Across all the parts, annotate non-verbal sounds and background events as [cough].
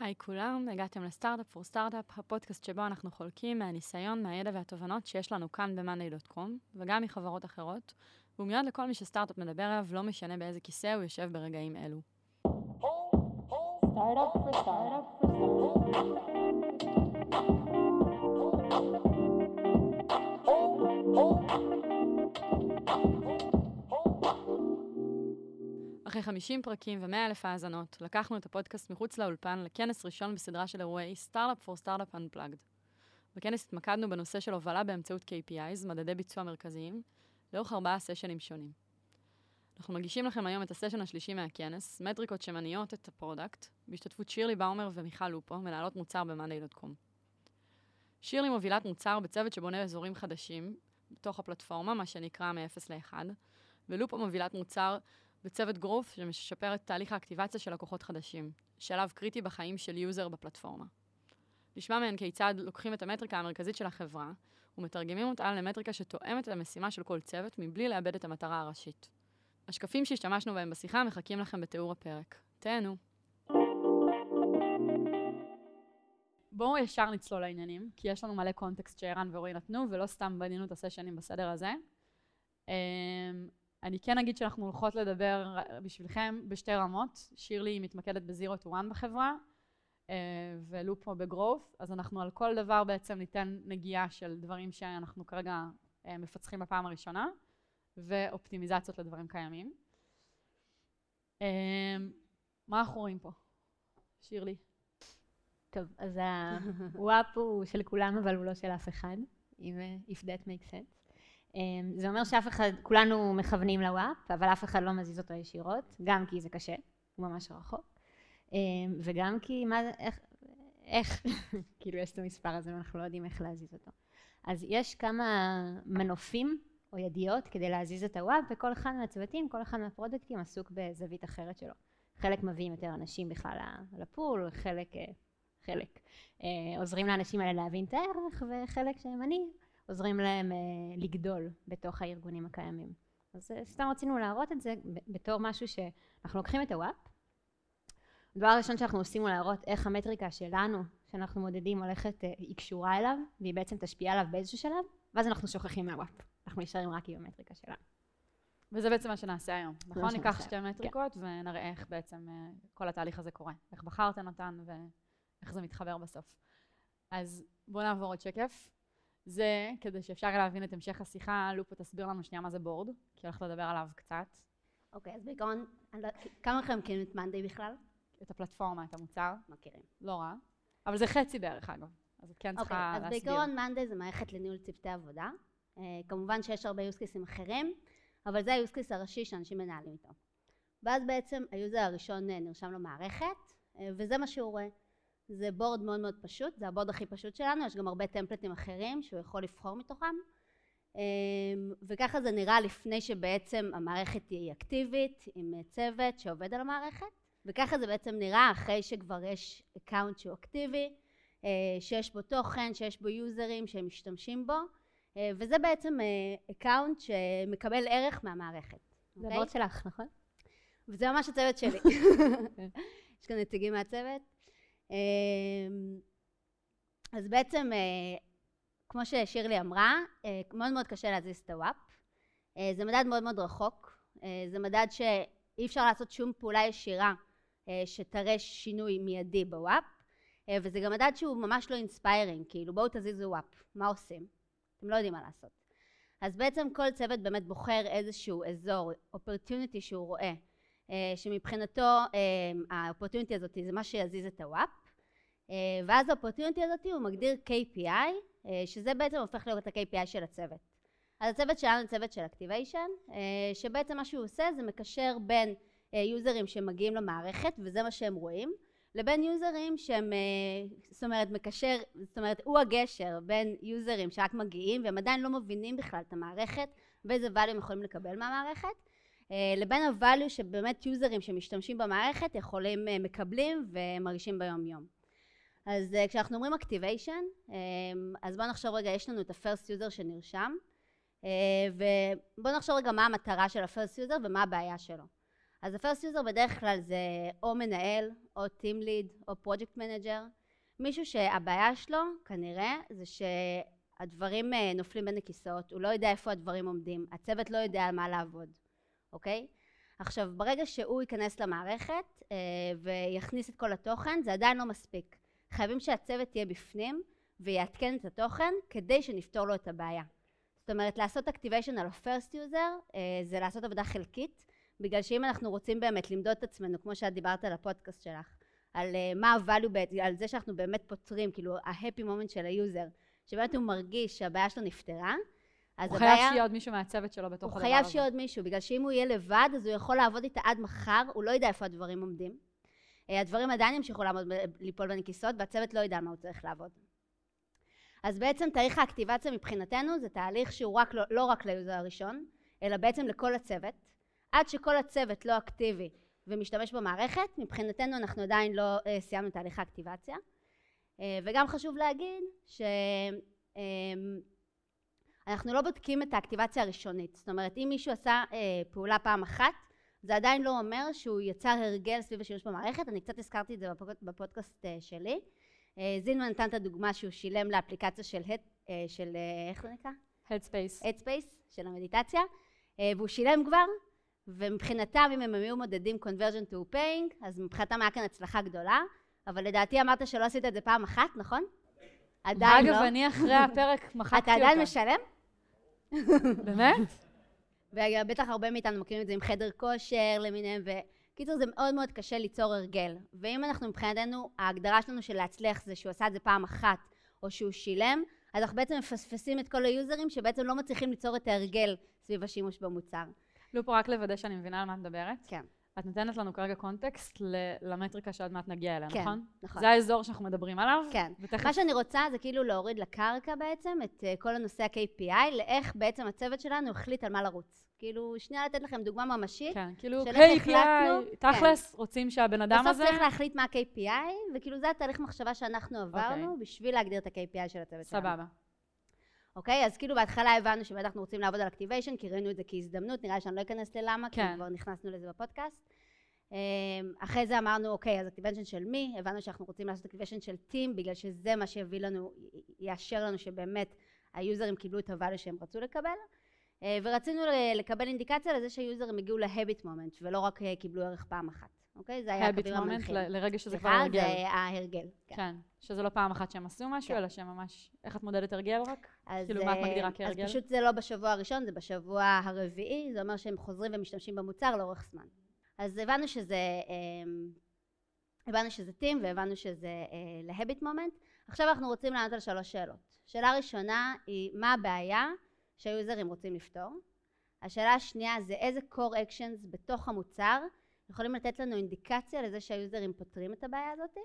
היי כולם, הגעתם לסטארט-אפ פור סטארט-אפ, הפודקאסט שבו אנחנו חולקים מהניסיון, מהידע והתובנות שיש לנו כאן ב-monday.com, וגם מחברות אחרות, והוא מיועד לכל מי שסטארט-אפ מדבר עליו, לא משנה באיזה כיסא הוא יושב ברגעים אלו. אחרי 50 פרקים ו-100 אלף האזנות, לקחנו את הפודקאסט מחוץ לאולפן לכנס ראשון בסדרה של אירועי Startup for Startup Unplugged. בכנס התמקדנו בנושא של הובלה באמצעות KPIs, מדדי ביצוע מרכזיים, לאורך ארבעה סשנים שונים. אנחנו מגישים לכם היום את הסשן השלישי מהכנס, מטריקות שמניעות את ה product, בהשתתפות שירלי באומר ומיכל לופו, מנהלות מוצר ב-monday.com. שירלי מובילת מוצר בצוות שבונה אזורים חדשים בתוך הפלטפורמה, מה שנקרא מ-0 ל-1, ולופו מובילת מוצר בצוות growth שמשפר את תהליך האקטיבציה של לקוחות חדשים, שלב קריטי בחיים של user בפלטפורמה. נשמע מהן כיצד לוקחים את המטריקה המרכזית של החברה ומתרגמים אותה למטריקה שתואמת את המשימה של כל צוות מבלי לאבד את המטרה הראשית. השקפים שהשתמשנו בהם בשיחה מחכים לכם בתיאור הפרק. תהנו. בואו ישר נצלול לעניינים, כי יש לנו מלא context שערן ורועי נתנו, ולא סתם בנינו את הסשנים בסדר הזה. אני כן אגיד שאנחנו הולכות לדבר בשבילכם בשתי רמות. שירלי מתמקדת ב-Zero to One בחברה, אה, ולופ פה בגרוף, אז אנחנו על כל דבר בעצם ניתן נגיעה של דברים שאנחנו כרגע אה, מפצחים בפעם הראשונה, ואופטימיזציות לדברים קיימים. אה, מה אנחנו רואים פה? שירלי. טוב, אז הוואפ [laughs] הוא של כולם, אבל הוא לא של אף אחד, if that makes sense. אמ, זה אומר שאף אחד, כולנו מכוונים לוואפ, אבל אף אחד לא מזיז אותו ישירות, גם כי זה קשה, הוא ממש רחוק, אמ, וגם כי מה, איך, איך, [laughs] כאילו יש את המספר הזה ואנחנו לא יודעים איך להזיז אותו. אז יש כמה מנופים או ידיעות כדי להזיז את הוואפ, וכל אחד מהצוותים, כל אחד מהפרודקטים עסוק בזווית אחרת שלו. חלק מביאים יותר אנשים בכלל לפול, חלק, אה, חלק אה, עוזרים לאנשים האלה להבין את הערך, וחלק שהם אני, עוזרים להם אה, לגדול בתוך הארגונים הקיימים. אז אה, סתם רצינו להראות את זה בתור משהו שאנחנו לוקחים את הוואפ. הדבר הראשון שאנחנו עושים הוא להראות איך המטריקה שלנו, שאנחנו מודדים, הולכת, אה, היא קשורה אליו, והיא בעצם תשפיע עליו באיזשהו שלב, ואז אנחנו שוכחים מהוואפ. אנחנו נשארים רק עם המטריקה שלנו. וזה בעצם מה שנעשה היום, נכון? ניקח שתי מטריקות כן. ונראה איך בעצם כל התהליך הזה קורה. איך בחרתם אותן ואיך זה מתחבר בסוף. אז בואו נעבור עוד שקף. זה, כדי שאפשר להבין את המשך השיחה, לופו תסביר לנו שנייה מה זה בורד, כי הולכת לדבר עליו קצת. אוקיי, אז בעיקרון, לא- כמה מכם מכירים את מאנדיי בכלל? את הפלטפורמה, את המוצר. מכירים. לא רע. אבל זה חצי בערך, אגב. אז את כן צריכה להסביר. אוקיי, אז בעיקרון מאנדיי זה מערכת לניהול צוותי עבודה. Uh, כמובן שיש הרבה יוסקייסים אחרים, אבל זה ה use case הראשי שאנשים מנהלים איתו. ואז בעצם ה user הראשון אה, נרשם למערכת, אה, וזה מה שהוא רואה. זה board מאוד מאוד פשוט, זה ה board הכי פשוט שלנו, יש גם הרבה templates אחרים שהוא יכול לבחור מתוכם אמ, וככה זה נראה לפני שבעצם המערכת היא אקטיבית עם צוות שעובד על המערכת וככה זה בעצם נראה אחרי שכבר יש account שהוא אקטיבי אה, שיש בו תוכן, שיש בו יוזרים שהם משתמשים בו אה, וזה בעצם account אה, שמקבל ערך מהמערכת. זה okay? board שלך, נכון? וזה ממש הצוות שלי. [laughs] יש כאן נציגים מהצוות. אמ, אז בעצם, אה, כמו ששירלי אמרה, אה, מאוד מאוד קשה להזיז את ה WAP. אה, זה מדד מאוד מאוד רחוק. זה מדד שאי אפשר לעשות שום פעולה ישירה שתראה שינוי מיידי ב WAP. וזה גם מדד שהוא ממש לא inspiring, כאילו בואו תזיזו WAP, מה עושים? אתם לא יודעים מה לעשות. אז בעצם כל צוות באמת בוחר איזשהו אזור, opportunity שהוא רואה אה, שמבחינתו ה opportunity הזאת זה מה שיזיז את ה WAP אה, ואז ה opportunity הזאת הוא מגדיר KPI אה, שזה בעצם הופך להיות ה-KPI של הצוות. אז הצוות שלנו הוא צוות של activation שבעצם מה שהוא עושה זה מקשר בין יוזרים שמגיעים למערכת וזה מה שהם רואים לבין יוזרים שהם זאת אומרת מקשר זאת אומרת הוא הגשר בין יוזרים שרק מגיעים והם עדיין לא מבינים בכלל את המערכת ואיזה value הם יכולים לקבל מהמערכת. אה, לבין הvalue שבאמת יוזרים שמשתמשים במערכת יכולים, אה, מקבלים ומרגישים ביום יום. אז אה, כשאנחנו אומרים activation, אז בואו נחשוב רגע, יש לנו את ה-first user שנרשם, ובואו נחשוב רגע מה המטרה של ה-first user ומה הבעיה שלו. אז ה-first user בדרך כלל זה או מנהל, או team lead, או project manager, מישהו שהבעיה שלו, כנראה, זה שהדברים אה, נופלים בין הכיסאות, הוא לא יודע איפה הדברים עומדים, הצוות לא יודע על מה לעבוד, אוקיי? עכשיו, ברגע שהוא ייכנס למערכת אה, ויכניס את כל התוכן, זה עדיין לא מספיק. חייבים שהצוות יהיה בפנים ויעדכן את התוכן כדי שנפתור לו את הבעיה. זאת אומרת, לעשות activation על ה-first user אה, זה לעשות עבודה חלקית, בגלל שאם אנחנו רוצים באמת למדוד את עצמנו, כמו שאת דיברת על הפודקאסט שלך, על אה, מה ה-value, על זה שאנחנו באמת פותרים, כאילו ה-happy moment של ה user, שבאמת הוא מרגיש שהבעיה שלו נפתרה, אז הוא הבעיה... הוא חייב שיהיה עוד מישהו מהצוות שלו בתוך הדבר הזה. הוא חייב שיהיה עוד מישהו, בגלל שאם הוא יהיה לבד, אז הוא יכול לעבוד איתה עד מחר, הוא לא יודע איפה הדברים עומדים. אה, הדברים עדיין ימשיכו לעמוד, ליפול בין הכיסאות, והצוות לא ידע מה הוא צריך לעבוד. אז בעצם תהליך האקטיבציה מבחינתנו זה תהליך שהוא רק, לא, לא רק ל user הראשון, אלא בעצם לכל הצוות. עד שכל הצוות לא אקטיבי ומשתמש במערכת, מבחינתנו אנחנו עדיין לא אה, סיימנו תהליך האקטיבציה. אה, וגם חשוב להגיד שאנחנו אמ, לא בודקים את האקטיבציה הראשונית. זאת אומרת, אם מישהו עשה אה, פעולה פעם אחת, זה עדיין לא אומר שהוא יצר הרגל סביב השימוש במערכת. אני קצת הזכרתי את זה בפודקאסט uh, שלי. Uh, זינמן נתן את הדוגמה שהוא שילם לאפליקציה של, uh, של uh, איך זה נקרא? Headspace. Headspace, של המדיטציה. uh, והוא שילם כבר, ומבחינתם אם הם היו מודדים conversion to paying, אז מבחינתם היה כאן הצלחה גדולה, אבל לדעתי אמרת שלא עשית את זה פעם אחת, נכון? עדיין לא. אגב, אני אחרי הפרק מחקתי אותה. אתה עדיין משלם? באמת? ובטח הרבה מאיתנו מכירים את זה עם חדר כושר למיניהם, וקיצור זה מאוד מאוד קשה ליצור הרגל. ואם אנחנו מבחינתנו, ההגדרה שלנו של להצליח זה שהוא עשה את זה פעם אחת, או שהוא שילם, אז אנחנו בעצם מפספסים את כל היוזרים שבעצם לא מצליחים ליצור את ההרגל סביב השימוש במוצר. לופו, רק לוודא שאני מבינה על מה את מדברת. כן. את נותנת לנו כרגע קונטקסט למטריקה שעוד מעט נגיע אליה, כן, נכון? נכון. זה האזור שאנחנו מדברים עליו? כן. ותכף... מה שאני רוצה זה כאילו להוריד לקרקע בעצם את uh, כל הנושא ה-KPI, לאיך בעצם הצוות שלנו החליט על מה לרוץ. כאילו, שנייה לתת לכם דוגמה ממשית. כן, כאילו KPI, החלטנו, תכלס, כן. רוצים שהבן אדם הזה... בסוף צריך להחליט מה ה-KPI, וכאילו זה התהליך מחשבה שאנחנו עברנו, okay. אוקיי. בשביל להגדיר את ה-KPI של הצוות סבבה. שלנו. סבבה. אוקיי? אז כאילו בהתחלה הבנו שבאמת אנחנו רוצים לעבוד על activation, כי ראינו את זה כהזדמנות, נראה לי שאני לא אכנס ללמה, כן. כי כבר נכנסנו לזה בפודקאסט. אמ, אחרי זה אמרנו, אוקיי, אז activation של מי? הבנו שאנחנו רוצים לעשות activation של team, בגלל שזה מה שיביא לנו, יאשר לנו שבאמת היוזרים קיבלו את ה value שהם רצו לקבל. אה, ורצינו לקבל אינדיקציה לזה שהיוזרים הגיעו להביט מומנט, ולא רק אה, קיבלו ערך פעם אחת. אוקיי? זה היה הקווים המנחים. לרגע שזה כבר הרגל. זה ההרגל. כן. כן. שזה לא פעם אחת שהם עשו משהו, כן. אלא שהם ממש... איך את מודדת הרגל רק? כאילו, מה את אה, מגדירה כהרגל? אז פשוט זה לא בשבוע הראשון, זה בשבוע הרביעי, זה אומר שהם חוזרים ומשתמשים במוצר לאורך זמן. אז הבנו שזה... אמ, הבנו שזה טים והבנו שזה אה, להביט מומנט. עכשיו אנחנו רוצים לענות על שלוש שאלות. שאלה ראשונה היא מה הבעיה שהיוזרים רוצים לפתור. השאלה השנייה זה איזה core actions בתוך המוצר יכולים לתת לנו אינדיקציה לזה שהיוזרים פותרים את הבעיה הזאת.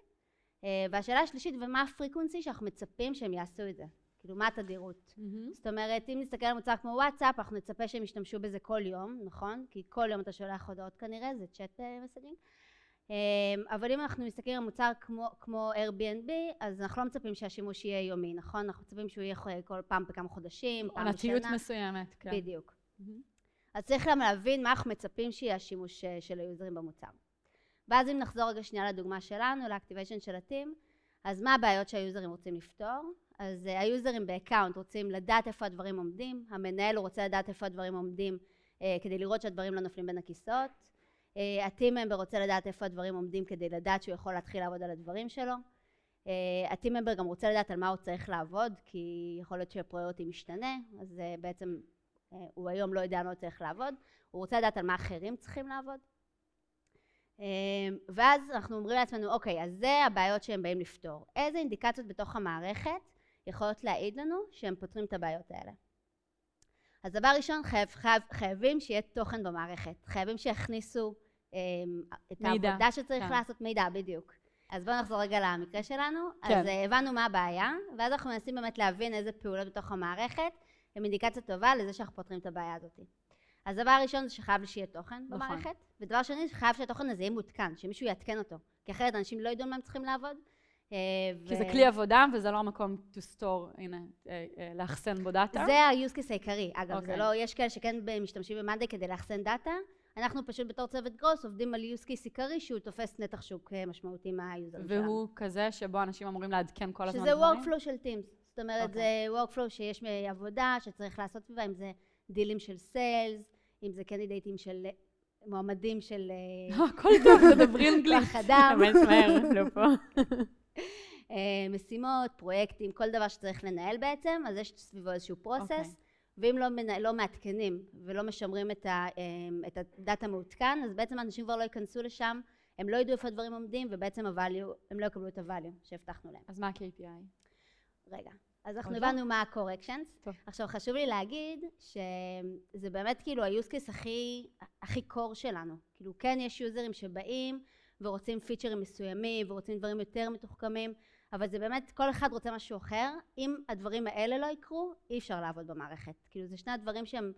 אה, והשאלה השלישית, ומה הפריקונסי שאנחנו מצפים שהם יעשו את זה? כאילו, מה התדירות? Mm-hmm. זאת אומרת, אם נסתכל על מוצר כמו וואטסאפ, אנחנו נצפה שהם ישתמשו בזה כל יום, נכון? כי כל יום אתה שולח הודעות כנראה, זה צ'אט מסגים. אה, אבל אם אנחנו מסתכלים על מוצר כמו, כמו Airbnb, אז אנחנו לא מצפים שהשימוש יהיה יומי, נכון? אנחנו מצפים שהוא יהיה כל פעם בכמה חודשים, פעם בשנה. עונתיות מסוימת, כן. בדיוק. Mm-hmm. אז צריך גם להבין מה אנחנו מצפים שיהיה השימוש אה, של היוזרים במוצר. ואז אם נחזור רגע שנייה לדוגמה שלנו, ל activation של ה team, אז מה הבעיות שהיוזרים רוצים לפתור? אז uh, היוזרים ב account רוצים לדעת איפה הדברים עומדים, המנהל הוא רוצה לדעת איפה הדברים עומדים uh, כדי לראות שהדברים לא נופלים בין הכיסאות, uh, ה team member רוצה לדעת איפה הדברים עומדים כדי לדעת שהוא יכול להתחיל לעבוד על הדברים שלו, הטים ממבר גם רוצה לדעת על מה הוא צריך לעבוד, כי יכול להיות שהפריוריטי משתנה, אז בעצם אה, הוא היום לא יודע מה הוא צריך לעבוד, הוא רוצה לדעת על מה אחרים צריכים לעבוד. אה, ואז אנחנו אומרים לעצמנו, אוקיי, אז זה הבעיות שהם באים לפתור. איזה אינדיקציות בתוך המערכת יכולות להעיד לנו שהם פותרים את הבעיות האלה? אז דבר ראשון, חייב, חייב, חייבים שיהיה תוכן במערכת. חייבים שיכניסו אה, את מידע, העבודה שצריך כן. לעשות, מידע, בדיוק. אז בואו נחזור רגע למקרה שלנו. כן. אז הבנו מה הבעיה, ואז אנחנו מנסים באמת להבין איזה פעולות בתוך המערכת הם אינדיקציה טובה לזה שאנחנו פותרים את הבעיה הזאת. אז דבר ראשון זה שחייב שיהיה תוכן נכון. במערכת, ודבר שני שחייב שהתוכן הזה יהיה מותקן, שמישהו יעדכן אותו, כי אחרת אנשים לא ידעו מה הם צריכים לעבוד. אה, כי ו... זה כלי עבודה וזה לא המקום to store, הנה, אה, אה, לאחסן בו דאטה. זה ה-use case העיקרי. אגב, okay. זה אוקיי. לא, יש כאלה שכן משתמשים במאנדי כדי לאחסן דאטה, אנחנו פשוט בתור צוות growth עובדים על use case עיקרי שהוא תופס נתח שוק משמעותי מהיוזרים שלנו. והוא כזה שבו אנשים אמורים לעדכן כל הזמן שזה דברים? workflow של Teams. זאת אומרת, אוקיי. זה workflow שיש עבודה שצריך לעשות סביבה, אם זה דילים של sales, אם זה קנדידייטים של מועמדים של הכל טוב, תדברי אנגלית. כוח אדם, [laughs] אה, משימות, פרויקטים, כל דבר שצריך לנהל בעצם, אז יש סביבו איזשהו אוקיי. process, ואם לא, לא מעדכנים ולא משמרים את, ה, אה, את הדאטה מעודכן, אז בעצם אנשים כבר לא ייכנסו לשם, הם לא ידעו איפה הדברים עומדים, ובעצם ה-value, הם לא יקבלו את ה-value שהבטחנו להם. אז מה ה-KPI? רגע, אז אנחנו לא? הבנו מה. טוב. עכשיו חשוב לי להגיד שזה באמת כאילו ה-use case הכי, הכי core שלנו. כאילו כן יש יוזרים שבאים ורוצים פיצ'רים מסוימים ורוצים דברים יותר מתוחכמים, אבל זה באמת, כל אחד רוצה משהו אחר. אם הדברים האלה לא יקרו, אי אפשר לעבוד במערכת. כאילו זה שני הדברים שהם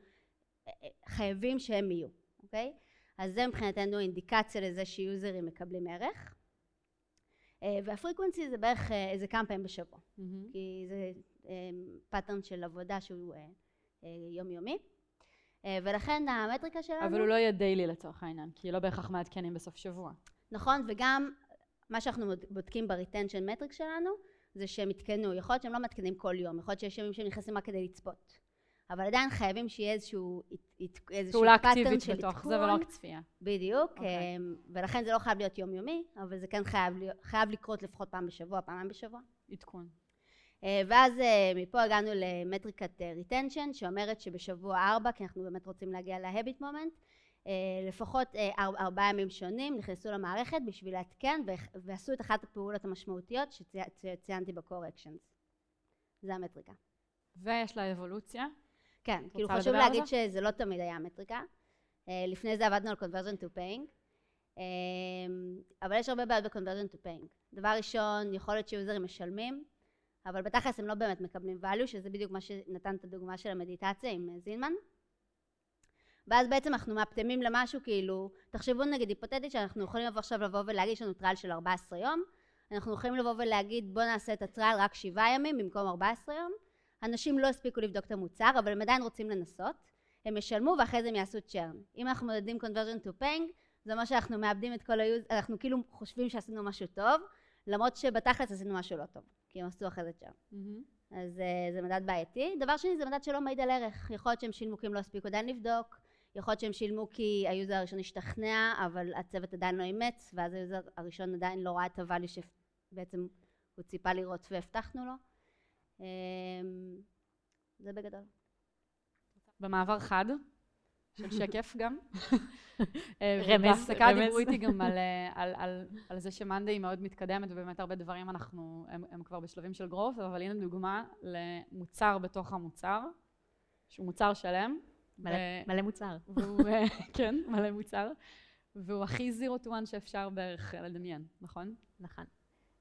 אה, אה, חייבים שהם יהיו, אוקיי? אז זה מבחינתנו אינדיקציה לזה שיוזרים מקבלים ערך. אה, וה frequency זה בערך איזה כמה פעמים בשבוע. מהמם. כי זה pattern של עבודה שהוא יומיומי. ולכן המטריקה שלנו, אבל הוא לא יהיה daily לצורך העניין, כי לא בהכרח מעדכנים בסוף שבוע. נכון, וגם מה שאנחנו בודקים ב retention metric שלנו, זה שהם יתקנו, יכול להיות שהם לא מעדכנים כל יום, יכול להיות שיש ימים שהם נכנסים רק כדי לצפות. אבל עדיין חייבים שיהיה איזשהו, איזשהו פעולה אקטיבית של בתוך זה. ולא רק צפייה. בדיוק, אוקיי. אמ, ולכן זה לא חייב להיות יומיומי, אבל זה כן חייב, חייב לקרות לפחות פעם בשבוע, פעמיים בשבוע. עדכון. אה, ואז אה, מפה הגענו למטריקת retention שאומרת שבשבוע ארבע, כי אנחנו באמת רוצים להגיע ל habit moment, לפחות אה, אר- ארבעה ימים שונים נכנסו למערכת בשביל לעדכן ועשו את אחת הפעולות המשמעותיות שצי- שציינתי ב-core-actions. זה המטריקה. ויש לה אבולוציה. כן, כאילו חשוב להגיד זה? שזה לא תמיד היה המטריקה. אה, לפני זה עבדנו על conversion to paying, אה, אבל יש הרבה בעיות ב-conversion to paying. דבר ראשון, יכול להיות שיוזרים משלמים, אבל בתכלס הם לא באמת מקבלים value, שזה בדיוק מה שנתן את הדוגמה של המדיטציה עם אה, זינמן. ואז בעצם אנחנו מאפטמים למשהו כאילו, תחשבו נגיד היפותטית שאנחנו יכולים לבוא עכשיו לבוא ולהגיד יש לנו trial של 14 יום, אנחנו יכולים לבוא ולהגיד בוא נעשה את ה trial רק שבעה ימים במקום 14 יום, אנשים לא הספיקו לבדוק את המוצר אבל הם עדיין רוצים לנסות, הם ישלמו ואחרי זה הם יעשו churn. אם אנחנו מודדים conversion to paying זה אומר שאנחנו מאבדים את כל היוז... אנחנו כאילו חושבים שעשינו משהו טוב, למרות שבתכלס עשינו משהו לא טוב, כי הם עשו אחרי זה churn. מהמם. אז uh, זה מדד בעייתי. דבר שני זה מדד שלא מעיד על ערך. יכול להיות שהם שילמו כי הם לא הספיקו עדיין לבדוק, יכול להיות שהם שילמו כי היוזר הראשון השתכנע, אבל הצוות עדיין לא אימץ, ואז היוזר הראשון עדיין לא ראה את ה value שבעצם הוא ציפה לראות והבטחנו לו. Um, זה בגדול. במעבר חד, של [laughs] שקף גם. אה, רמז, בהפסקה רמז. דיברו איתי גם על, [laughs] אה, על, על, על זה שמאנדי היא מאוד מתקדמת, ובאמת הרבה דברים אנחנו, הם, הם כבר בשלבים של growth, אבל הנה דוגמה למוצר בתוך המוצר, שהוא מוצר שלם. מלא- ו- מלא מוצר. והוא, אה, [laughs] כן, מלא מוצר, והוא הכי zero to one שאפשר בערך לדמיין, נכון? נכון.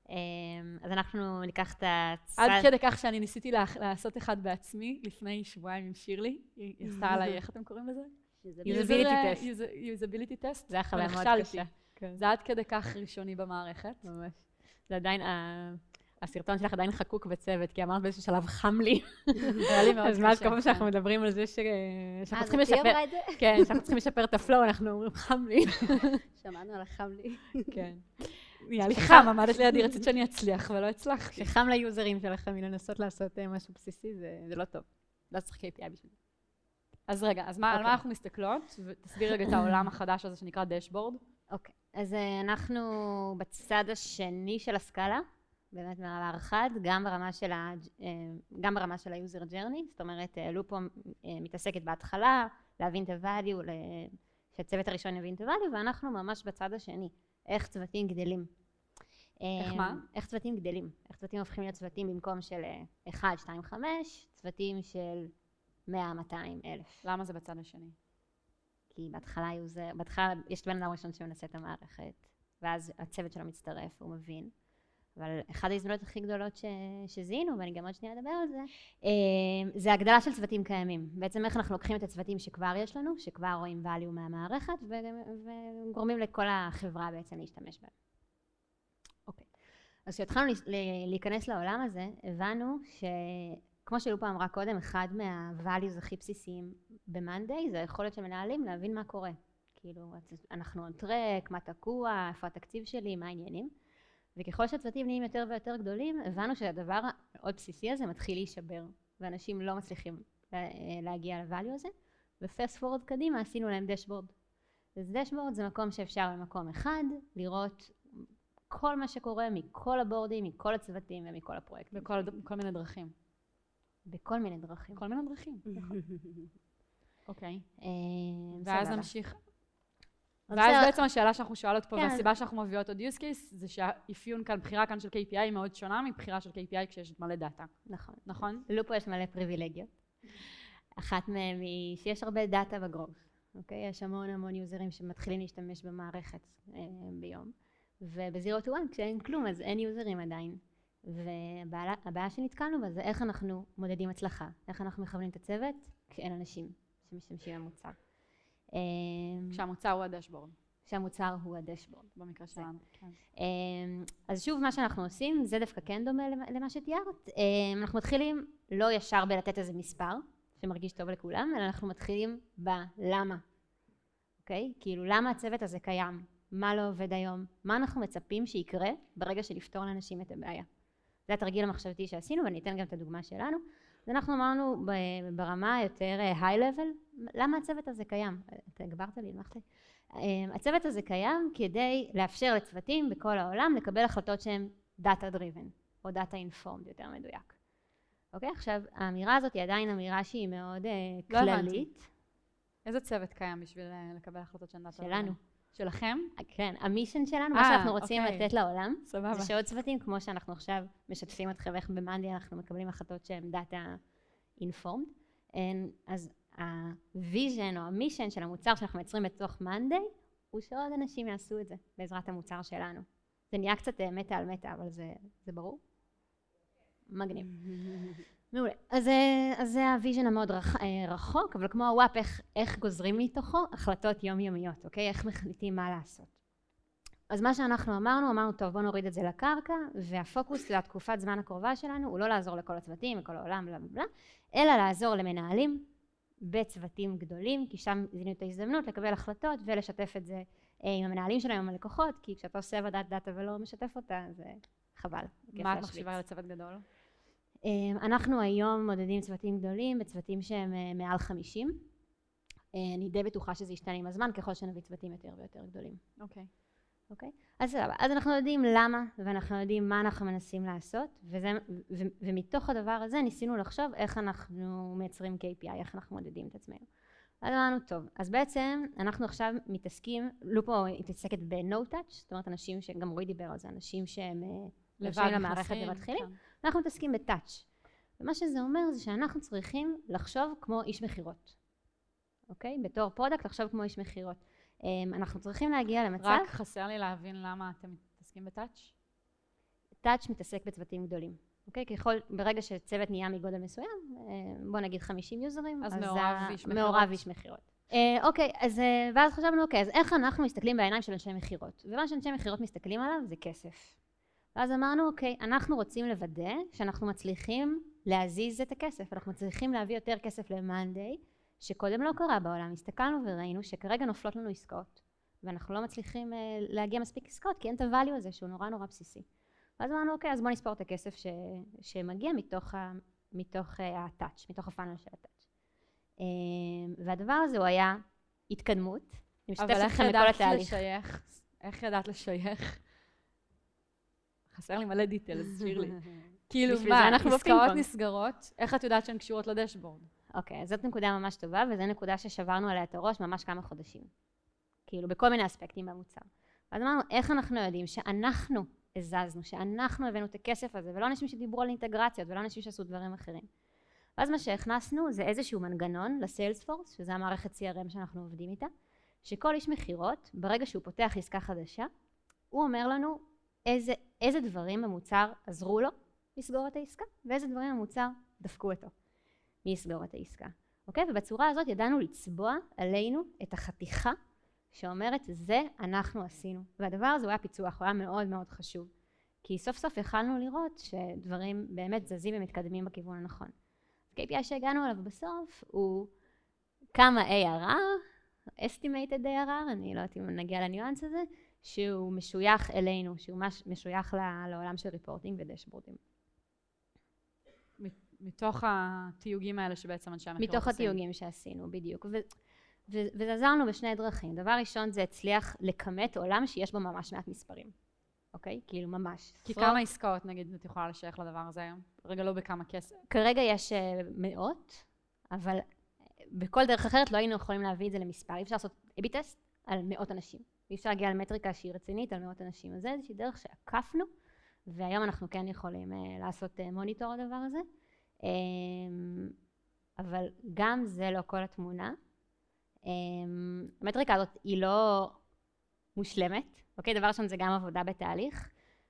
אמ, אז אנחנו ניקח את הצד... עד כדי כך שאני ניסיתי לעשות אחד בעצמי לפני שבועיים עם שירלי, היא עשתה עליי, איך אתם קוראים לזה? Usability test. User- usability test. זה היה חוויה מאוד. קשה. כן. זה עד כדי כך ראשוני במערכת. ממש. זה עדיין, הסרטון שלך עדיין חקוק בצוות, כי אמרת באיזשהו שלב חם לי. [laughs] היה לי מאוד אז מאז כל פעם שאנחנו. מדברים על זה ש- אה, שאנחנו צריכים לשפר, אמרה את זה? כן, שאנחנו צריכים לשפר את הפלואו, אנחנו אומרים חם לי. [laughs] שמענו על החם לי. [laughs] כן. נהיה לי חם, עמדת לידי, רצית שאני אצליח ולא הצלחתי. כשחם ליוזרים שלכם מלנסות לעשות אה, משהו בסיסי, זה זה לא טוב. לא צריך KPI בשביל זה. אז רגע, אז מה- על אוקיי. מה אנחנו מסתכלות? ותסבירי רגע את העולם החדש הזה שנקרא דשבורד. אוקיי, אז אה, אנחנו בצד השני של הסקאלה, באמת מעבר אחד, גם ברמה של, ה, אה, גם ברמה של ה-user journey, זאת אומרת, אה, לופו אה, מתעסקת בהתחלה, להבין את ה-value, שהצוות הראשון יבין את ה-value, ואנחנו ממש בצד השני, איך צוותים גדלים. איך מה? איך צוותים גדלים, איך צוותים הופכים להיות צוותים במקום של 1, 2, 5, צוותים של 100, 200, אלף. למה זה בצד השני? כי בהתחלה היוזר, בהתחלה יש בן אדם ראשון שמנסה את המערכת, ואז הצוות שלו מצטרף, הוא מבין. אבל אחת ההזדמנויות הכי גדולות ש... שזיהינו, ואני גם עוד שנייה אדבר על זה, אה, זה הגדלה של צוותים קיימים. בעצם איך אנחנו לוקחים את הצוותים שכבר יש לנו, שכבר רואים value מהמערכת, ו... וגורמים לכל החברה בעצם להשתמש בהם. אוקיי. אז כשהתחלנו להיכנס לעולם הזה, הבנו שכמו שלופה אמרה קודם, אחד מה-values הכי בסיסיים ב-Monday זה היכולת של מנהלים להבין מה קורה. כאילו, אנחנו on track, מה תקוע, איפה התקציב שלי, מה העניינים. וככל שהצוותים נהיים יותר ויותר גדולים, הבנו שהדבר המאוד בסיסי הזה מתחיל להישבר, ואנשים לא מצליחים להגיע לvalue הזה, ופסט פורד קדימה עשינו להם דשבורד. אז דשבורד זה מקום שאפשר במקום אחד לראות כל מה שקורה מכל הבורדים, מכל הצוותים ומכל הפרויקטים. בכל כל מיני דרכים. בכל מיני דרכים. כל מיני דרכים, נכון. [laughs] אוקיי. אה, ואז. נמשיך. אז ואז בעצם השאלה שאנחנו שואלות פה, כן. והסיבה שאנחנו מביאות עוד use case, זה שהאפיון כאן, בחירה כאן של KPI היא מאוד שונה מבחירה של KPI כשיש מלא דאטה, נכון. נכון? לופו יש מלא פריבילגיות. אחת מהן היא שיש הרבה דאטה ב growth, אוקיי? יש המון המון יוזרים שמתחילים להשתמש במערכת אה, ביום, וב zero to one כשאין כלום אז אין יוזרים עדיין. והבעיה שנתקלנו בה זה איך אנחנו מודדים הצלחה, איך אנחנו מכוונים את הצוות כשאין אנשים שמשתמשים במוצר. אה, כשהמוצר הוא הדשבורד, כשהמוצר הוא הדשבורד. במקרה שלנו. כן. אמ, אז שוב מה שאנחנו עושים זה דווקא כן דומה למה- למה שתיארת. אמ, אנחנו מתחילים לא ישר בלתת איזה מספר שמרגיש טוב לכולם אלא אנחנו מתחילים בלמה. אוקיי? כאילו למה הצוות הזה קיים? מה לא עובד היום? מה אנחנו מצפים שיקרה ברגע שנפתור לאנשים את הבעיה? זה התרגיל המחשבתי שעשינו ואני אתן גם את הדוגמה שלנו אז אנחנו אמרנו ברמה היותר היי לבל למה הצוות הזה קיים אתה הגברת לי הנמכת לי אמ, הצוות הזה קיים כדי לאפשר לצוותים בכל העולם לקבל החלטות שהן Data Driven או Data Informed יותר מדויק. אוקיי? עכשיו האמירה הזאת היא עדיין אמירה שהיא מאוד אה, לא הבנתי. כללית. איזה צוות קיים בשביל אה, לקבל החלטות שהן דאטה? שלנו. שלכם? כן, ה mission שלנו, מה אה, שאנחנו רוצים אוקיי. לתת לעולם, סבבה. זה שעוד צוותים, כמו שאנחנו עכשיו משתפים אתכם איך במאנדי אנחנו מקבלים החלטות שהן Data Informed. אין- אז ה vision או ה mission של המוצר שאנחנו מייצרים בתוך מאנדי, הוא שעוד אנשים יעשו את זה בעזרת המוצר שלנו. זה נהיה קצת אה, meta על meta, אבל זה, זה ברור? מגניב. [laughs] מעולה. אז, אה, אז זה ה vision המאוד רח, אה, רחוק, אבל כמו הוואפ, איך, איך גוזרים מתוכו החלטות יומיומיות, אוקיי? איך מחליטים מה לעשות. אז מה שאנחנו אמרנו, אמרנו, טוב, בואו נוריד את זה לקרקע, והפוקוס לתקופת זמן הקרובה שלנו הוא לא לעזור לכל הצוותים, לכל העולם, בלה בלה בלה, אלא לעזור למנהלים בצוותים גדולים, כי שם זיהינו את ההזדמנות לקבל החלטות ולשתף את זה אה, עם המנהלים שלהם, עם הלקוחות, כי כשאתה עושה עבודת דאטה ולא משתף אותה, זה חבל. מה את. מחשיבה לצוות גדול? אמ, אנחנו היום מודדים צוותים גדולים בצוותים שהם אה, מעל 50. אה, אני די בטוחה שזה ישתנה עם הזמן ככל שנביא צוותים יותר ויותר גדולים. אוקיי. אוקיי? אז סבבה. אז אנחנו יודעים למה ואנחנו יודעים מה אנחנו מנסים לעשות וזה, ו, ומתוך הדבר הזה ניסינו לחשוב איך אנחנו מייצרים KPI, איך אנחנו מודדים את עצמנו. אז אמרנו טוב, אז בעצם אנחנו עכשיו מתעסקים, לופו מתעסקת ב-no touch, זאת אומרת אנשים שגם רועי דיבר על זה, אנשים שהם אה, יושבים למערכת ומתחילים, כן. אנחנו מתעסקים בטאץ'. ומה שזה אומר זה שאנחנו צריכים לחשוב כמו איש מכירות. אוקיי? בתור product לחשוב כמו איש מכירות. אמ, אנחנו צריכים להגיע למצב, רק חסר לי להבין למה אתם מתעסקים ב touch. touch מתעסק בצוותים גדולים. אוקיי? ככל, ברגע שצוות נהיה מגודל מסוים, אה, בוא נגיד 50 יוזרים, אז זה מעורב מכירות. איש מכירות. אה, אוקיי, אז אה, ואז חשבנו, אוקיי, אז איך אנחנו מסתכלים בעיניים של אנשי מכירות? ומה שאנשי מכירות מסתכלים עליו זה כסף. ואז אמרנו, אוקיי, אנחנו רוצים לוודא שאנחנו מצליחים להזיז את הכסף, אנחנו מצליחים להביא יותר כסף ל-Monday, שקודם לא קרה בעולם. הסתכלנו וראינו שכרגע נופלות לנו עסקאות, ואנחנו לא מצליחים אה, להגיע מספיק עסקאות, כי אין את ה-value הזה שהוא נורא נורא בסיסי. ואז אמרנו, אוקיי, אז בוא נספור את הכסף ש... שמגיע מתוך, ה... מתוך uh, ה-touch, מתוך הפאנל של ה-touch. Uh, והדבר הזה הוא היה התקדמות. אני משתפת אבל איך ידעת התהליך. לשייך? איך ידעת לשייך? חסר לי מלא דיטלס, שירלי. [laughs] כאילו, מה, אנחנו עסקאות. נסגרות, איך את יודעת שהן קשורות לדשבורד? אוקיי, אז זאת נקודה ממש טובה, וזו נקודה ששברנו עליה את הראש ממש כמה חודשים. כאילו, בכל מיני אספקטים במוצר. ואז אמרנו, איך אנחנו יודעים שאנחנו הזזנו, שאנחנו הבאנו את הכסף הזה, ולא אנשים שדיברו על אינטגרציות, ולא אנשים שעשו דברים אחרים. ואז מה שהכנסנו זה איזשהו מנגנון לסיילספורס, שזה המערכת CRM שאנחנו עובדים איתה, שכל איש מכירות, ברגע שהוא פותח עסקה חדשה, הוא אומר לנו איזה, איזה דברים במוצר עזרו לו לסגור את העסקה, ואיזה דברים במוצר דפקו אותו מלסגור את העסקה. אוקיי? ובצורה הזאת ידענו לצבוע עלינו את החתיכה שאומרת זה אנחנו עשינו. והדבר הזה הוא היה פיצוח, הוא היה מאוד מאוד חשוב. כי סוף סוף יכלנו לראות שדברים באמת זזים ומתקדמים בכיוון הנכון. KPI שהגענו אליו בסוף הוא כמה ARR estimated ARR, אני לא יודעת אם נגיע לניואנס הזה, שהוא משוייך אלינו, שהוא מש, משוייך ל- לעולם של ריפורטינג ודשבורדים. מתוך התיוגים האלה שבעצם אנשי המכירות מתוך. התיוגים שעשינו, בדיוק. ו- ו- וזה עזר לנו בשני דרכים. דבר ראשון, זה הצליח לכמת עולם שיש בו ממש מעט מספרים, אוקיי? כאילו ממש. כי כמה עסקאות, נגיד, את יכולה לשייך לדבר הזה היום? רגע, לא בכמה כסף. כרגע יש אה, מאות, אבל אה, בכל דרך אחרת לא היינו יכולים להביא את זה למספר. אי אפשר לעשות A-B טסט על מאות אנשים. אי אפשר להגיע למטריקה שהיא רצינית על מאות אנשים. אז זה איזושהי דרך שעקפנו, והיום אנחנו כן יכולים אה, לעשות אה, מוניטור לדבר הזה. אה, אבל גם זה לא כל התמונה. אה, המטריקה הזאת היא לא מושלמת, אוקיי? דבר ראשון זה גם עבודה בתהליך,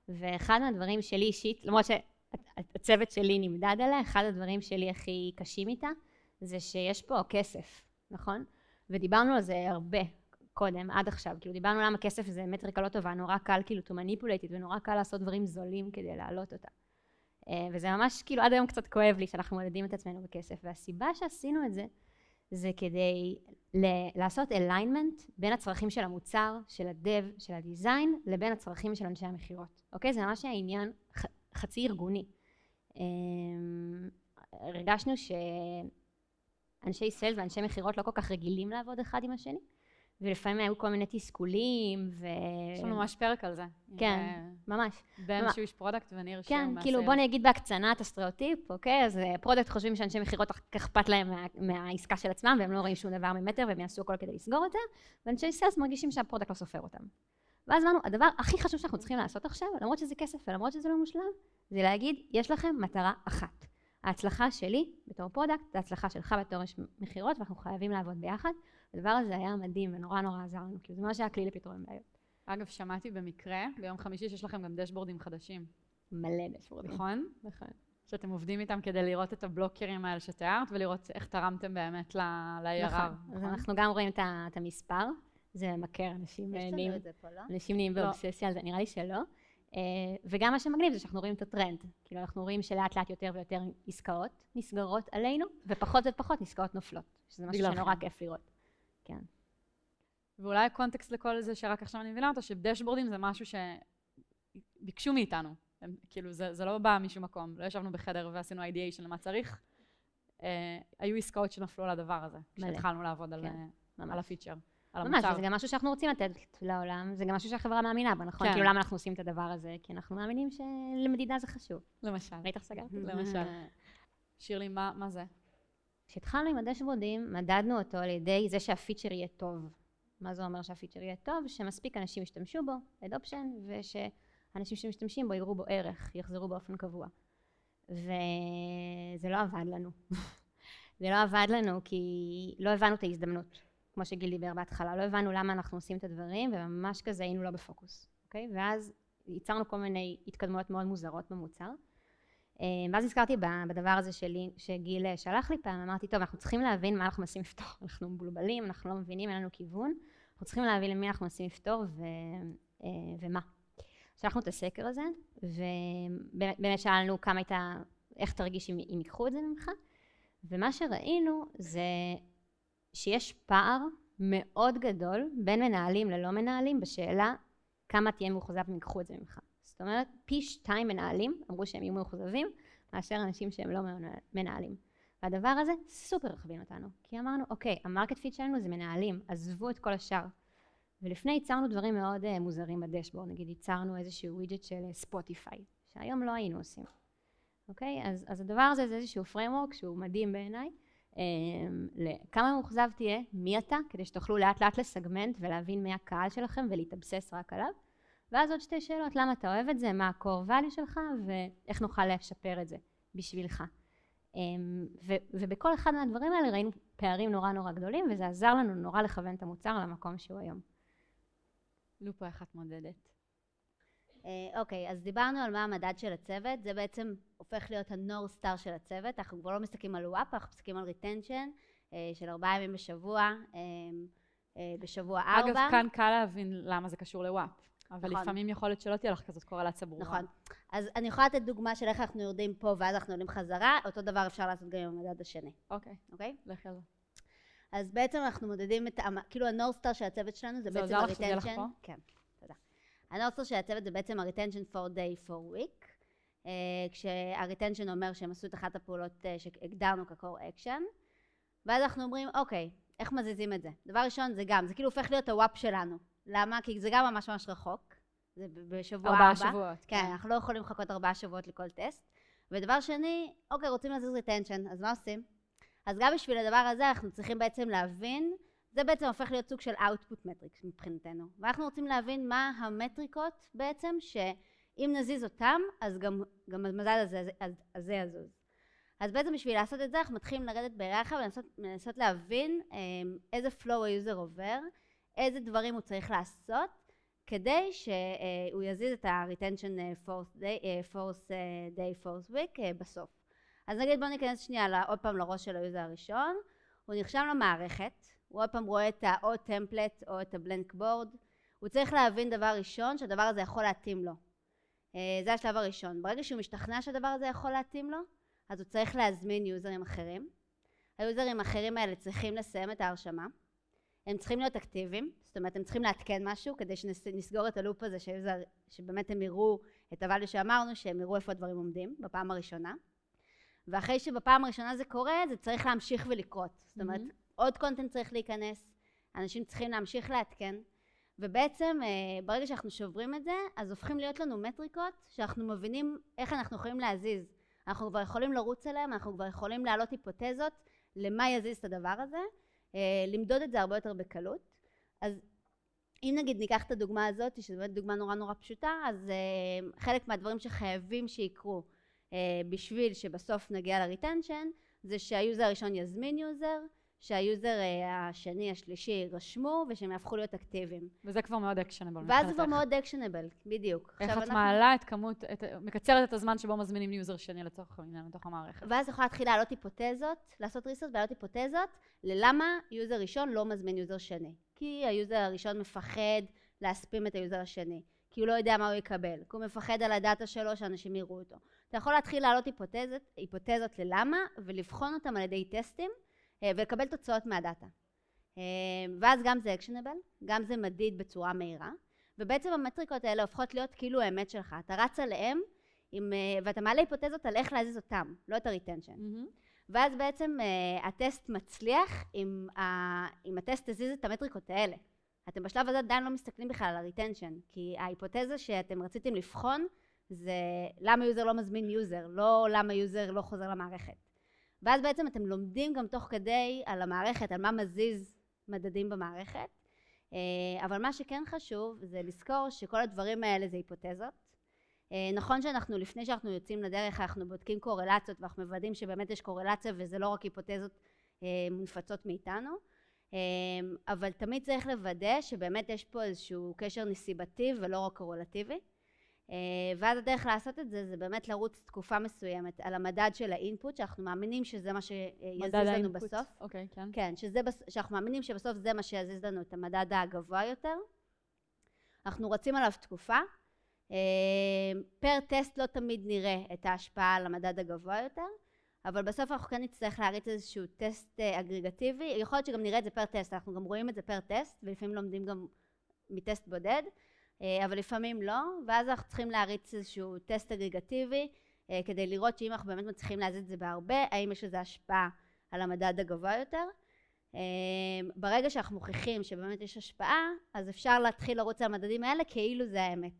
ואחד מהדברים שלי אישית, למרות שהצוות שלי נמדד עליה, אחד הדברים שלי הכי קשים איתה, זה שיש פה כסף, נכון? ודיברנו על זה הרבה קודם, עד עכשיו, כאילו דיברנו למה כסף זה מטריקה לא טובה, נורא קל כאילו to manipulate it, ונורא קל לעשות דברים זולים כדי להעלות אותה. אה, וזה ממש כאילו עד היום קצת כואב לי שאנחנו מודדים את עצמנו בכסף, והסיבה שעשינו את זה, זה כדי ל- לעשות alignment בין הצרכים של המוצר, של הדב, של הדיזיין, לבין הצרכים של אנשי המכירות, אוקיי? זה ממש העניין ח- חצי ארגוני. אמ, הרגשנו שאנשי סל ואנשי מכירות לא כל כך רגילים לעבוד אחד עם השני, ולפעמים היו כל מיני תסכולים, ו... יש לנו ממש פרק על זה. כן, ממש. אה, בן מה- שהוא איש product וניר שהוא כן. כאילו בוא נגיד בהקצנה את הסטריאוטיפ, אוקיי? אז אה, product חושבים שאנשי מכירות אכפת להם מה, מהעסקה של עצמם, והם לא רואים שום דבר ממטר, והם יעשו הכל כדי לסגור אותה, ואנשי sales מרגישים שה product לא סופר אותם. ואז אמרנו, הדבר הכי חשוב שאנחנו צריכים לעשות עכשיו, למרות שזה כסף ולמרות שזה לא מושלם, זה להגיד, יש לכם מטרה אחת. ההצלחה שלי בתור product, זה ההצלחה שלך בתור מכירות, ואנחנו חייבים לעבוד ביחד. הדבר הזה היה מדהים ונורא נורא עזר לנו, כאילו זה ממש היה כלי לפתרון בעיות. אגב, שמעתי במקרה, ביום חמישי שיש לכם גם דשבורדים חדשים, מלא דשבורדים. נכון? נכון. שאתם עובדים איתם כדי לראות את הבלוקרים האלה שתיארת, ולראות איך תרמתם באמת ל-ARR. נכון. אז אנחנו גם רואים את המספר, זה ממכר, אנשים יש אה, לנו נהיים את זה פה, לא? אנשים נהיים לא. באובססיה על זה, נראה לי שלא. אה, וגם מה שמגניב זה שאנחנו רואים את הטרנד. כאילו אנחנו רואים שלאט לאט יותר ויותר עסקאות נסגרות עלינו, ופחות ופחות עסקאות נופלות. שזה משהו. שנורא כיף לראות. כן. ואולי הקונטקסט לכל זה שרק עכשיו אני מבינה אותו, שדשבורדים זה משהו שביקשו מאיתנו. הם, כאילו, זה, זה לא בא משום מקום. לא ישבנו בחדר ועשינו ideation למה צריך. אה, היו עסקאות שנפלו על הדבר הזה. כשהתחלנו לעבוד על, כן, אה, על ממש. הפיצ'ר, על ממש, המוצר. וזה גם משהו שאנחנו רוצים לתת לעולם, זה גם משהו שהחברה מאמינה בו, נכון? כן. כאילו למה אנחנו עושים את הדבר הזה? כי אנחנו מאמינים שלמדידה זה חשוב. למשל. ראית איך סגרתי? למשל. שירלי, מה, מה זה? כשהתחלנו עם הדשבורדים, מדדנו אותו על ידי זה שהפיצ'ר יהיה טוב. מה זה אומר שהפיצ'ר יהיה טוב? שמספיק אנשים ישתמשו בו, אדופשן, ושאנשים שמשתמשים בו יראו בו ערך, יחזרו באופן קבוע. וזה לא עבד לנו. [laughs] זה לא עבד לנו כי לא הבנו את ההזדמנות, כמו שגיל דיבר בהתחלה, לא הבנו למה אנחנו עושים את הדברים, וממש כזה היינו לא בפוקוס, אוקיי? ואז ייצרנו כל מיני התקדמויות מאוד מוזרות במוצר. אה, ואז נזכרתי בדבר הזה שלי, שגיל אה, שלח לי פעם, אמרתי, טוב, אנחנו צריכים להבין מה אנחנו מנסים לפתור, [laughs] אנחנו מבולבלים, אנחנו לא מבינים, אין לנו כיוון, אנחנו צריכים להבין למי אנחנו מנסים לפתור ו, אה, ומה. שלחנו את הסקר הזה, ובאמת שאלנו כמה הייתה, איך תרגיש אם, אם ייקחו את זה ממך, ומה שראינו זה שיש פער מאוד גדול בין מנהלים ללא מנהלים בשאלה כמה תהיה מאוכזב אם ייקחו את זה ממך. זאת אומרת, פי שתיים מנהלים אמרו שהם יהיו מאוכזבים מאשר אנשים שהם לא מנהלים. והדבר הזה סופר הכווין אותנו, כי אמרנו, אוקיי, ה-market fit שלנו זה מנהלים, עזבו את כל השאר. ולפני ייצרנו דברים מאוד uh, מוזרים בדשבורד, נגיד ייצרנו איזשהו ווידג'ט של ספוטיפיי, שהיום לא היינו עושים. אוקיי? אז, אז הדבר הזה זה איזשהו framework שהוא מדהים בעיניי, um, לכמה מאוכזב תהיה, מי אתה, כדי שתוכלו לאט לאט לסגמנט ולהבין מי הקהל שלכם ולהתאבסס רק עליו. ואז עוד שתי שאלות, למה אתה אוהב את זה, מה ה-core value שלך ואיך נוכל לשפר את זה בשבילך. Um, ו- ובכל אחד מהדברים האלה ראינו פערים נורא נורא גדולים וזה עזר לנו נורא לכוון את המוצר למקום שהוא היום. לופה, איך את מודדת? אה, אוקיי, אז דיברנו על מה המדד של הצוות, זה בעצם הופך להיות ה-north star של הצוות, אנחנו כבר לא מסתכלים על WAP, אנחנו מסתכלים על retention של ארבעה ימים בשבוע, אה, אה, בשבוע ארבע. אגב, כאן קל להבין למה זה קשור ל-WAP. אבל נכון. לפעמים יכול להיות שלא תהיה לך כזאת קורלציה ברורה. נכון. אז אני יכולה לתת דוגמה של איך אנחנו יורדים פה ואז אנחנו עולים חזרה, אותו דבר אפשר לעשות גם עם המדד השני, אוקיי, אוקיי? לכי על זה. אז בעצם אנחנו מודדים את, כאילו ה-north star של הצוות שלנו זה זה בעצם עוזר לך שזה לך. פה? כן, תודה. ה-north star של הצוות זה בעצם ה- retention four day four week, אה, כשה-retention אומר שהם עשו את אחת הפעולות אה, שהגדרנו כ-core action, ואז אנחנו אומרים, אוקיי, איך מזיזים את זה? דבר ראשון זה גם, זה כאילו הופך להיות ה-WAP שלנו. למה? כי זה גם ממש ממש רחוק. זה בשבוע ארבעה ארבע. שבועות. כן, אנחנו לא יכולים לחכות ארבעה שבועות לכל טסט. ודבר שני, אוקיי, רוצים להזיז retention, אז מה עושים? אז גם בשביל הדבר הזה אנחנו צריכים בעצם להבין, זה בעצם הופך להיות סוג של output metrics מבחינתנו. ואנחנו רוצים להבין מה המטריקות בעצם, שאם נזיז אותם, אז גם, גם המדד הזה, יזוז. אז בעצם בשביל לעשות את זה אנחנו מתחילים לרדת בהיררכיה ולנסות לנסות להבין אה, איזה flow היוזר עובר, איזה דברים הוא צריך לעשות, כדי שהוא יזיז את ה-retention אה, four day, אה, four אה, day four week אה, בסוף. אז נגיד בואו ניכנס שנייה עוד פעם לראש של היוזר הראשון, הוא נרשם למערכת, הוא עוד פעם רואה את ה-או template או את ה-blank board, הוא צריך להבין דבר ראשון שהדבר הזה יכול להתאים לו. אה, זה השלב הראשון. ברגע שהוא משתכנע שהדבר הזה יכול להתאים לו, אז הוא צריך להזמין יוזרים אחרים. היוזרים האחרים האלה צריכים לסיים את ההרשמה. הם צריכים להיות אקטיביים, זאת אומרת הם צריכים לעדכן משהו כדי שנסגור את ה-loop הזה שהיוזר, שבאמת הם יראו את הvalue שאמרנו, שהם יראו איפה הדברים עומדים בפעם הראשונה. ואחרי שבפעם הראשונה זה קורה, זה צריך להמשיך ולקרות. זאת אומרת, מהמם. עוד קונטנט צריך להיכנס, אנשים צריכים להמשיך לעדכן, ובעצם אה, ברגע שאנחנו שוברים את זה, אז הופכים להיות לנו מטריקות שאנחנו מבינים איך אנחנו יכולים להזיז. אנחנו כבר יכולים לרוץ עליהם, אנחנו כבר יכולים להעלות היפותזות למה יזיז את הדבר הזה, אה, למדוד את זה הרבה יותר בקלות. אז אם נגיד ניקח את הדוגמה הזאת, שזו באמת דוגמה נורא נורא פשוטה, אז אה, חלק מהדברים שחייבים שיקרו אה, בשביל שבסוף נגיע ל-retention, זה שהיוזר הראשון יזמין יוזר, שהיוזר אה, השני, השלישי יירשמו, ושהם יהפכו להיות אקטיביים. וזה כבר מאוד actionable. ואז זה כבר מאוד actionable, בדיוק. איך את אנחנו- מעלה את כמות, את- מקצרת את הזמן שבו מזמינים יוזר שני לצורך העניין לתוך המערכת. ואז יכולה להתחיל להעלות היפותזות, לעשות research ולהעלות היפותזות ללמה יוזר ראשון לא מזמין יוזר שני. כי היוזר הראשון מפחד להספים את היוזר השני, כי הוא לא יודע מה הוא יקבל, כי הוא מפחד על הדאטה שלו שאנשים יראו אותו. אתה יכול להתחיל להעלות היפותזות, היפותזות ללמה ולבחון אותם על ידי טסטים ולקבל תוצאות מהדאטה. אה, ואז גם זה actionable, גם זה מדיד בצורה מהירה, ובעצם המטריקות האלה הופכות להיות כאילו האמת שלך. אתה רץ עליהם עם, אה, ואתה מעלה היפותזות על איך להזיז אותם, לא את ה-retention. מהמם. ואז בעצם הטסט מצליח אם, ה, אם הטסט הזיז את המטריקות האלה. אתם בשלב הזה עדיין לא מסתכלים בכלל על ה-retention, כי ההיפותזה שאתם רציתם לבחון זה למה יוזר לא מזמין יוזר, לא למה יוזר לא חוזר למערכת. ואז בעצם אתם לומדים גם תוך כדי על המערכת, על מה מזיז מדדים במערכת, אה, אבל מה שכן חשוב זה לזכור שכל הדברים האלה זה היפותזות. אה, נכון שאנחנו לפני שאנחנו יוצאים לדרך אנחנו בודקים קורלציות ואנחנו מוודאים שבאמת יש קורלציה וזה לא רק היפותזות אה, מונפצות מאיתנו. אבל תמיד צריך לוודא שבאמת יש פה איזשהו קשר נסיבתי ולא רק קורלטיבי ואז הדרך לעשות את זה זה באמת לרוץ תקופה מסוימת על המדד של האינפוט שאנחנו מאמינים שזה מה שיזיז לנו האינפוט. בסוף אוקיי, כן. כן, שזה. שאנחנו מאמינים שבסוף זה מה שיזיז לנו את המדד הגבוה יותר. אנחנו רצים עליו תקופה. אה, פר טסט לא תמיד נראה את ההשפעה על המדד הגבוה יותר, אבל בסוף אנחנו כן נצטרך להריץ איזשהו טסט אה, אגרגטיבי. יכול להיות שגם נראה את זה פר טסט, אנחנו גם רואים את זה פר טסט, ולפעמים לומדים גם מטסט בודד, אה, אבל לפעמים לא, ואז אנחנו צריכים להריץ איזשהו טסט אגרגטיבי, אה, כדי לראות שאם אנחנו באמת מצליחים להזיז את זה בהרבה, האם יש לזה השפעה על המדד הגבוה יותר. אמ, ברגע שאנחנו מוכיחים שבאמת יש השפעה, אז אפשר להתחיל לרוץ על המדדים האלה כאילו זה האמת.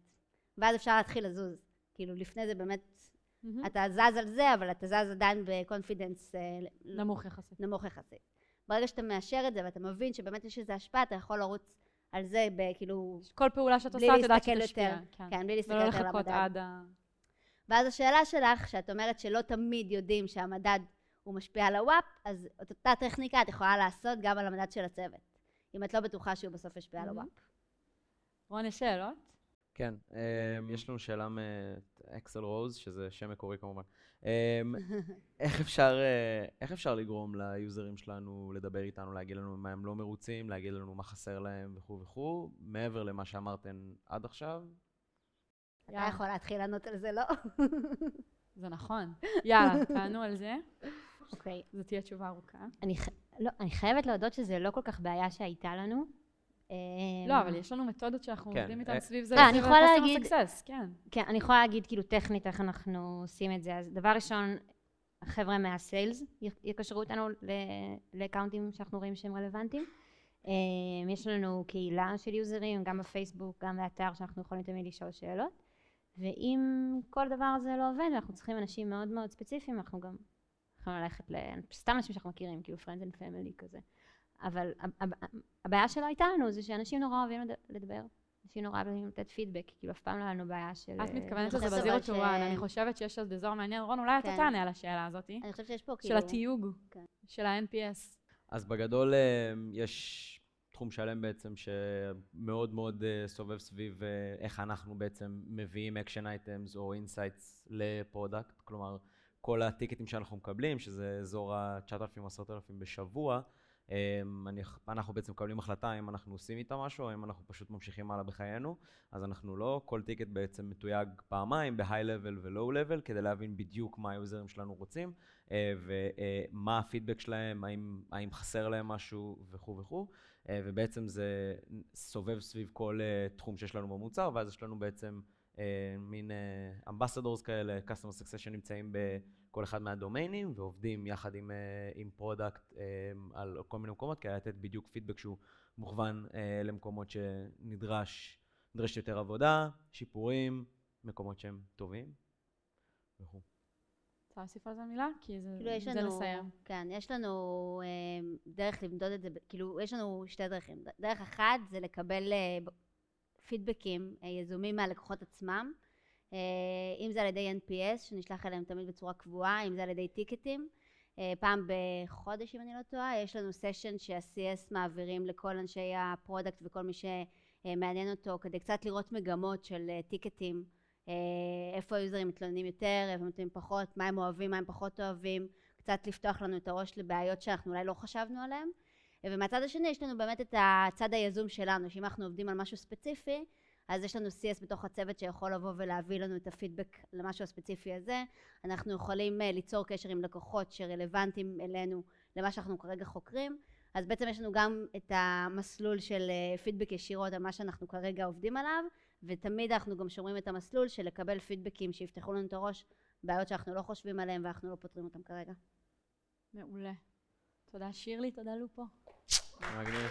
ואז אפשר להתחיל לזוז. כאילו לפני זה באמת, מהמם. אתה זז על זה, אבל אתה זז עדיין בקונפידנס נמוך יחסית. נמוך יחסית. ברגע שאתה מאשר את זה ואתה מבין שבאמת יש איזו השפעה, אתה יכול לרוץ על זה בכאילו, כל פעולה שאת עושה, את יודעת שתשפיע. יותר. כן. כן, בלי להסתכל ולא יותר על לחכות המדד. עד ה... ואז השאלה שלך, שאת אומרת שלא תמיד יודעים שהמדד הוא משפיע על הוואפ, אז את אותה טכניקה את יכולה לעשות גם על המדד של הצוות. אם את לא בטוחה שהוא בסוף ישפיע על. הוואפ. רון, יש שאלות? כן, אמ, יש לנו שאלה מאקסל רוז, שזה שם מקורי כמובן. אמ, [laughs] איך אפשר, אה, איך אפשר לגרום ליוזרים שלנו לדבר איתנו, להגיד לנו מה הם לא מרוצים, להגיד לנו מה חסר להם וכו' וכו', מעבר למה שאמרתן עד עכשיו? אתה. יכול להתחיל לענות על זה, לא? [laughs] זה נכון. [laughs] יאללה, תענו על זה. אוקיי. זו תהיה תשובה ארוכה. אני, ח- לא, אני חייבת להודות שזה לא כל כך בעיה שהייתה לנו. אמ, לא, אבל יש לנו מתודות שאנחנו כן, עובדים איתן אה, סביב זה. אה, אני יכולה להגיד- כן. כן, אני יכולה להגיד כאילו טכנית איך אנחנו עושים את זה. אז דבר ראשון, החבר'ה מהסיילס יקשרו אותנו ל- לאקאונטים שאנחנו רואים שהם רלוונטיים. אמ, יש לנו קהילה של יוזרים, גם בפייסבוק, גם באתר, שאנחנו יכולים תמיד לשאול שאלות. ואם כל דבר הזה לא עובד, אנחנו צריכים אנשים מאוד מאוד ספציפיים, אנחנו גם יכולים ללכת ל... סתם אנשים שאנחנו מכירים, כאילו friends and family כזה. אבל הבעיה שלא הייתה לנו זה שאנשים נורא אוהבים לד- לדבר. אנשים נורא אוהבים לתת פידבק, כאילו אף פעם לא היה לנו בעיה של... את אה, מתכוונת לזה ש- וואן, אני חושבת שיש לזה אזור מעניין. רון, אולי אתה כן. תענה על השאלה הזאת, אני חושבת שיש פה של כאילו... התיוג, כן. של ה-NPS. אז בגדול אה, יש תחום שלם בעצם שמאוד מאוד אה, סובב סביב איך אנחנו בעצם מביאים action items או insights ל-product, כלומר כל הטיקטים שאנחנו מקבלים, שזה אזור ה-9,000-10,000 בשבוע, אני, אנחנו בעצם מקבלים החלטה אם אנחנו עושים איתה משהו או אם אנחנו פשוט ממשיכים הלאה בחיינו, אז אנחנו לא, כל טיקט בעצם מתויג פעמיים ב-high level ו-low level כדי להבין בדיוק מה היוזרים שלנו רוצים. אה, ומה הפידבק שלהם, האם, האם חסר להם משהו וכו' וכו', אה, ובעצם זה סובב סביב כל אה, תחום שיש לנו במוצר, ואז יש לנו בעצם מין ambassadors כאלה, customer success שנמצאים בכל אחד מהדומיינים, ועובדים יחד עם, אה, עם product אה, על כל מיני מקומות, כדי לתת בדיוק פידבק שהוא מוכוון אה, למקומות שנדרש, נדרשת יותר עבודה, שיפורים, מקומות שהם טובים וכו'. רוצה להוסיף על זה מילה? כי זה כאילו יש זה לנו, לסיים. כן, יש לנו דרך למדוד את זה, כאילו יש לנו שתי דרכים. דרך אחת זה לקבל פידבקים יזומים מהלקוחות עצמם, אם זה על ידי NPS, שנשלח אליהם תמיד בצורה קבועה, אם זה על ידי טיקטים. אה, פעם בחודש, אם אני לא טועה, יש לנו סשן שה-CS מעבירים לכל אנשי ה-product וכל מי שמעניין אותו, כדי קצת לראות מגמות של אה, טיקטים. אה, איפה היוזרים מתלוננים יותר, איפה מתלוננים פחות, מה הם אוהבים, מה הם פחות אוהבים, קצת לפתוח לנו את הראש לבעיות שאנחנו אולי לא חשבנו עליהן. אה, ומהצד השני יש לנו באמת את הצד היזום שלנו, שאם אנחנו עובדים על משהו ספציפי, אז יש לנו CS בתוך הצוות שיכול לבוא ולהביא לנו את הפידבק למשהו הספציפי הזה. אנחנו יכולים אה, ליצור קשר עם לקוחות שרלוונטיים אלינו למה שאנחנו כרגע חוקרים. אז בעצם יש לנו גם את המסלול של אה, פידבק ישירות על מה שאנחנו כרגע עובדים עליו, ותמיד אנחנו גם שומרים את המסלול של לקבל פידבקים שיפתחו לנו את הראש, בעיות שאנחנו לא חושבים עליהן ואנחנו לא פותרים אותן כרגע. מעולה. תודה שירלי, תודה לופו. מגניב.